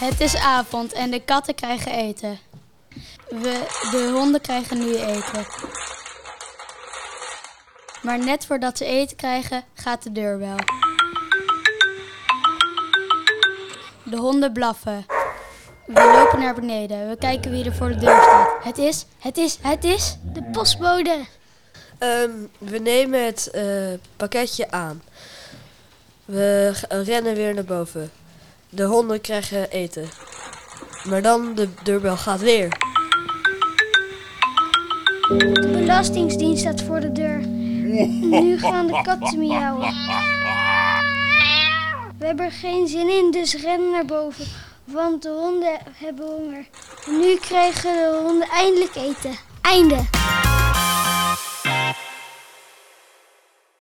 Het is avond en de katten krijgen eten. We, de honden krijgen nu eten. Maar net voordat ze eten krijgen, gaat de deur wel. De honden blaffen. We lopen naar beneden. We kijken wie er voor de deur staat. Het is, het is, het is de postbode. Ehm, we nemen het eh, pakketje aan. We rennen weer naar boven. De honden krijgen eten. Maar dan de deurbel gaat weer. De Belastingdienst staat voor de deur. Nu gaan de katten miauwen. We hebben er geen zin in, dus rennen naar boven. Want de honden hebben honger. Nu krijgen de honden eindelijk eten. Einde.